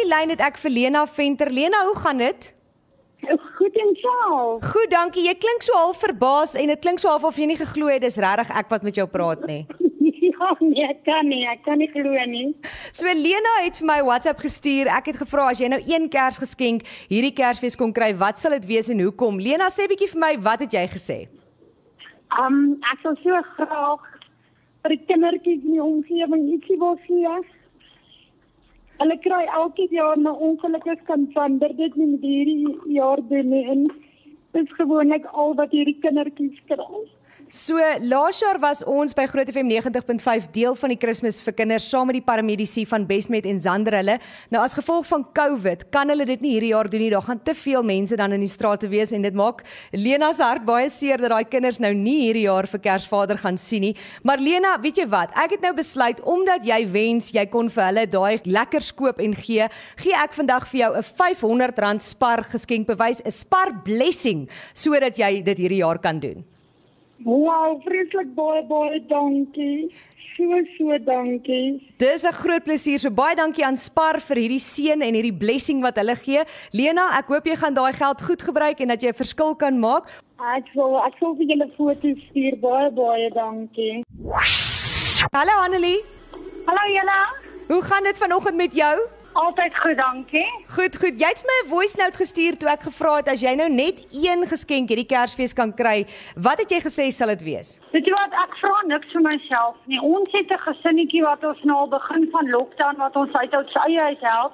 die lyn het ek vir Lena Venter. Lena, hoe gaan dit? Goed en self. Goed, dankie. Jy klink so half verbaas en dit klink so half of jy nie geglo het dis regtig ek wat met jou praat nie. Ja, nee, ek kan nie, ek kan nie glo nie. So Lena het vir my WhatsApp gestuur. Ek het gevra as jy nou een Kersgeskenk hierdie Kersfees kon kry, wat sal dit wees en hoekom? Lena sê bietjie vir my, wat het jy gesê? Um ek sou so graag vir die kindertjies in die omgewing ietsie wil gee. Hulle kry elke jaar 'n ongelukkige kind van dit nie met hierdie jaar doen nie dit is gewoonlik al wat hierdie kindertjies kry. So laas jaar was ons by Groot FM 90.5 deel van die Kersfees vir kinders saam met die paramedici van Besmet en Zanderhulle. Nou as gevolg van COVID kan hulle dit nie hierdie jaar doen nie. Daar gaan te veel mense dan in die strate wees en dit maak Lena se hart baie seer dat daai kinders nou nie hierdie jaar vir Kersvader gaan sien nie. Maar Lena, weet jy wat? Ek het nou besluit omdat jy wens jy kon vir hulle daai lekker skoop en gee, gee ek vandag vir jou 'n R500 spar geskenkbewys, 'n spar blessing sodat jy dit hierdie jaar kan doen. Wow, vreeslik baie baie dankie. So so dankie. Dis 'n groot plesier. So baie dankie aan Spar vir hierdie seën en hierdie blessing wat hulle gee. Lena, ek hoop jy gaan daai geld goed gebruik en dat jy 'n verskil kan maak. Ek wil ek wil vir julle foto's stuur. Baie baie dankie. Hallo Annelie. Hallo julle. Hoe gaan dit vanoggend met jou? Altyd goed, dankie. Goed, goed. Jy het my 'n voice note gestuur toe ek gevra het as jy nou net een geskenk hierdie Kersfees kan kry, wat het jy gesê sal dit wees? Weet jy wat, ek vra niks vir myself nie. Ons het 'n gesinnetjie wat ons nou al begin van lockdown wat ons uit ons eie huis help.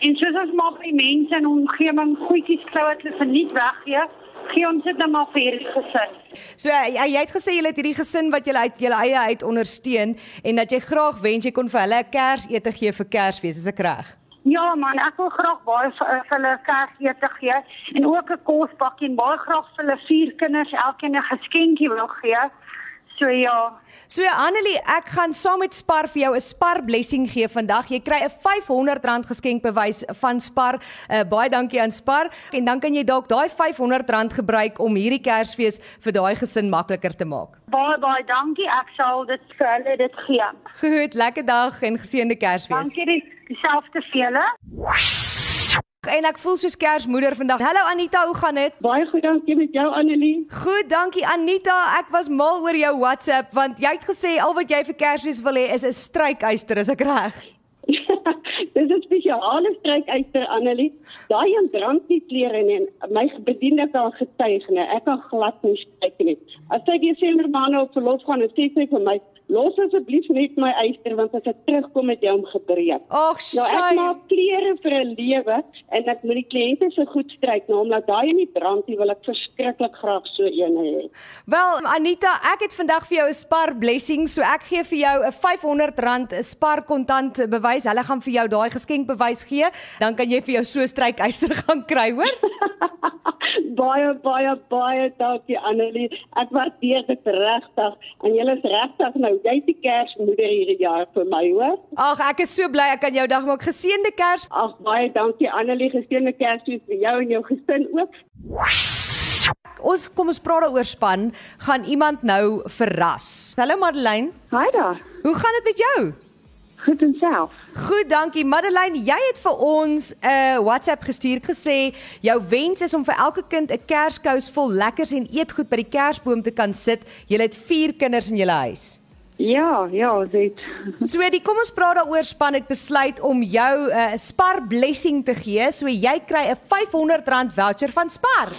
En soos ons maar by mense in omgewing goedjies kry wat hulle verniet weggee, gee ons dit nou maar vir hierdie gesin. So jy, jy het gesê jy het hierdie gesin wat jy uit jou eie uit ondersteun en dat jy graag wens jy kon vir hulle 'n Kersete gee vir Kersfees, is ek reg? Ja man, ek wil graag baie vir, vir hulle Kersete gee en ook 'n kospakkie en baie graag vir hulle vier kinders elkeen 'n geskenkie wil gee. So ja. So Annelie, ek gaan saam met Spar vir jou 'n Spar blessing gee vandag. Jy kry 'n R500 geskenkbewys van Spar. Uh, baie dankie aan Spar en dan kan jy dalk daai R500 gebruik om hierdie Kersfees vir daai gesin makliker te maak. Baie baie dankie. Ek sal dit vir hulle dit gee. Goed, lekker dag en geseënde Kersfees. Dankie dieselfde vir julle. En ek voel soos Kersmoeder vandag. Hallo Anita, hoe gaan dit? Baie goed, dankie met jou Annelie. Goed, dankie Anita. Ek was mal oor jou WhatsApp want jy het gesê al wat jy vir Kersfees wil hê is 'n strykyster, is ek reg? Dis 'n spesiale strykyster Annelie. Daai een brand nie klere nie. My bediende kan getuig, nee. Ek kan glad nie stryk nie. As ek hier sien my man op verlof gaan, sê sy vir my, Los asseblief net my eister want as ek terugkom het jy hom gebreek. Ag, nou ek maak klere vir 'n lewe en ek moet die kliënte se goed stryk nou omdat daai nie brand nie wil ek verskriklik graag so een hê. Wel Anita, ek het vandag vir jou 'n Spar blessing, so ek gee vir jou 'n R500 'n Spar kontant bewys. Hulle gaan vir jou daai geskenk bewys gee, dan kan jy vir jou so strykyster gaan kry, hoor? baie baie baie dankie Annelie. Ek waardeer dit regtig en jy is regtig nou jy die Kersmoeder hierdie jaar vir my, hoor? Ag, ek is so bly ek kan jou dag maak. Geseënde Kers. Ag, baie dankie Annelie. Geseënde Kersfees vir jou en jou gesin ook. Ons kom ons praat daaroor span, gaan iemand nou verras. Hallo Madeleine. Hi daar. Hoe gaan dit met jou? Goed en self. Goed, dankie. Madeleine, jy het vir ons 'n uh, WhatsApp gestuur gesê jou wens is om vir elke kind 'n kerskous vol lekkers en eetgoed by die kersboom te kan sit. Jy het 4 kinders in jou huis. Ja, ja, dit. So, die kom ons praat daaroor span het besluit om jou 'n uh, Spar blessing te gee. So jy kry 'n R500 voucher van Spar.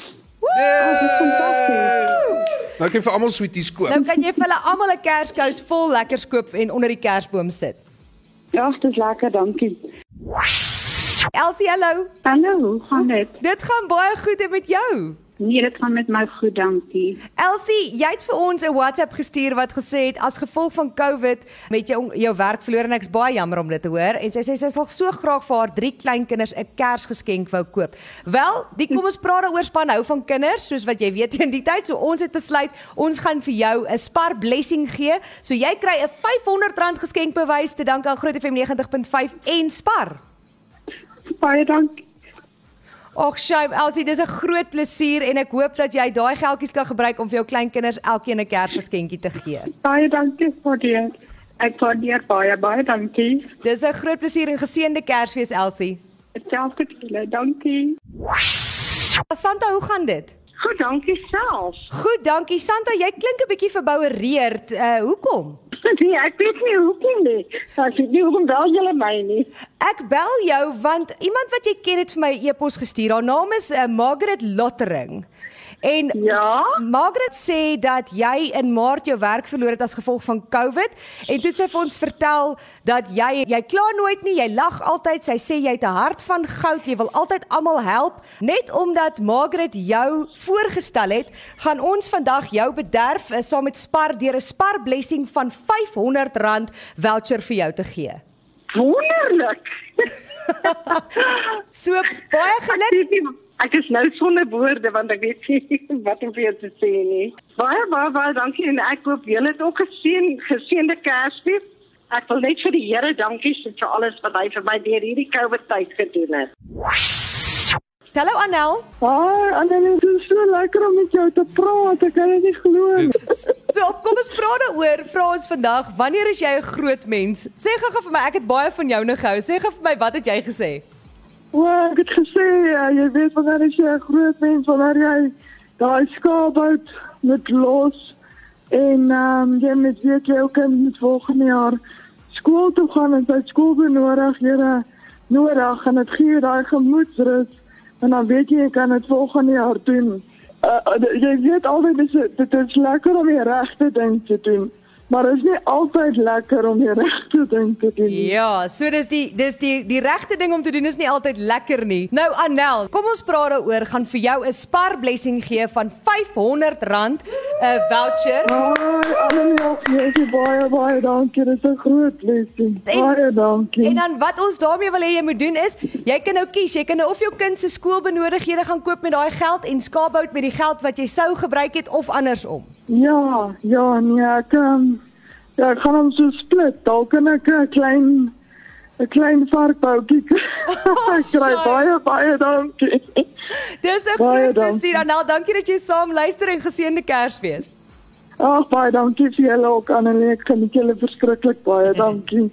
Nou kan vir almal sweeties koop. Nou kan jy vir hulle almal 'n kerskous vol lekkers koop en onder die kersboom sit. Ja, dit is lekker, dankie. Elsie, hallo. Hallo, hoe gaan dit? Dit gaan baie goed met jou. Nee, dit gaan met my goed, dankie. Elsie, jy het vir ons 'n WhatsApp gestuur wat gesê het as gevolg van COVID met jou jou werk verloor en ek's baie jammer om dit te hoor en sy sê sy sal so graag vir haar drie kleinkinders 'n Kersgeskenk wou koop. Wel, die kom ons praat daaroor span hou van kinders, soos wat jy weet in die tyd, so ons het besluit ons gaan vir jou 'n Spar blessing gee. So jy kry 'n R500 geskenkbewys te dank aan Groot FM 90.5 en Spar. Baie dankie. Ag, Shaim, Elsie, dis 'n groot plesier en ek hoop dat jy daai geldjies kan gebruik om vir jou kleinkinders elkeen 'n Kersgeskenkie te gee. Baie dankie vir dit. Ek waardeer baie baie dankie. Dis 'n groot plesier en geseënde Kersfees, Elsie. Hetzelfde vir julle. Dankie. Santa, hoe gaan dit? Goed, dankie self. Goed, dankie. Santa, jy klink 'n bietjie verboureerd. Uh hoekom? Nee, ek weet nie hoekom nie. Ek weet nie hoekom bel julle my nie. Ek bel jou want iemand wat jy ken het vir my 'n e-pos gestuur. Haar naam is uh, Margaret Lottering. En Ja? Margaret sê dat jy in Maart jou werk verloor het as gevolg van COVID en toe het sy vir ons vertel dat jy jy kla nooit nie, jy lag altyd. Sy sê jy het 'n hart van goud, jy wil altyd almal help. Net omdat Margaret jou voorgestel het, gaan ons vandag jou bederf uh, saam met Spar deur 'n Spar blessing van R500 voucher vir jou te gee. Wonderlik. So baie geluk. Ek is nou sonder woorde want ek weet nie wat om vir jou te sê nie. Baie baie baie dankie en ek hoop julle het ook geseën geseënde Kersfees. Ek wil net vir die Here dankie sê vir alles wat hy vir my deur hierdie COVID tyd gedoen het. Hallo Anel. Haai, Annelie, dit is so lekker om met jou te praat. Ek kan dit nie glo nie. So kom ons praat daaroor. Vra ons vandag, wanneer is jy 'n groot mens? Sê gou-gou vir my, ek het baie van jou nou gehou. Sê gou vir my, wat het jy gesê? O, ek het gesê ja, jy weet wanneer as jy 'n groot mens wanneer jy daai skaapbout met los en ehm um, jy met weet jy ook in volgende jaar skool toe gaan en sy skool benodig, jare nodig en dit gee daai gemoedsrus en dan weet jy jy kan dit volgende jaar doen. Uh, uh, jy weet altyd dis dit is lekker om die regte ding te doen. Maar is nie altyd lekker om die regte ding te doen. nie. Ja, so dis die dis die die regte ding om te doen is nie altyd lekker nie. Nou Anel, kom ons praat daaroor. Gaan vir jou 'n Spar blessing gee van R500 'n voucher. Annelie, jy is baie baie dankie. Dit is 'n groot blessing. En- Baie dankie. En dan wat ons daarmee wil hê jy moet doen is, jy kan nou kies, jy kan nou of jou kind se skoolbenodighede gaan koop met daai geld en skaapbout met die geld wat jy sou gebruik het of andersom. Ja, ja, nee, ek um, ja, ek gaan hom so split. Dalk kan ek 'n klein 'n klein varkboutjie kry. Ek kry baie baie dankie. Dis 'n Baie groot dankie. plesier. Anel, dankie dat jy saam luister en geseënde Kersfees. Ag baie dankie vir julle ook Annelie. Ek geniet julle verskriklik baie. Dankie.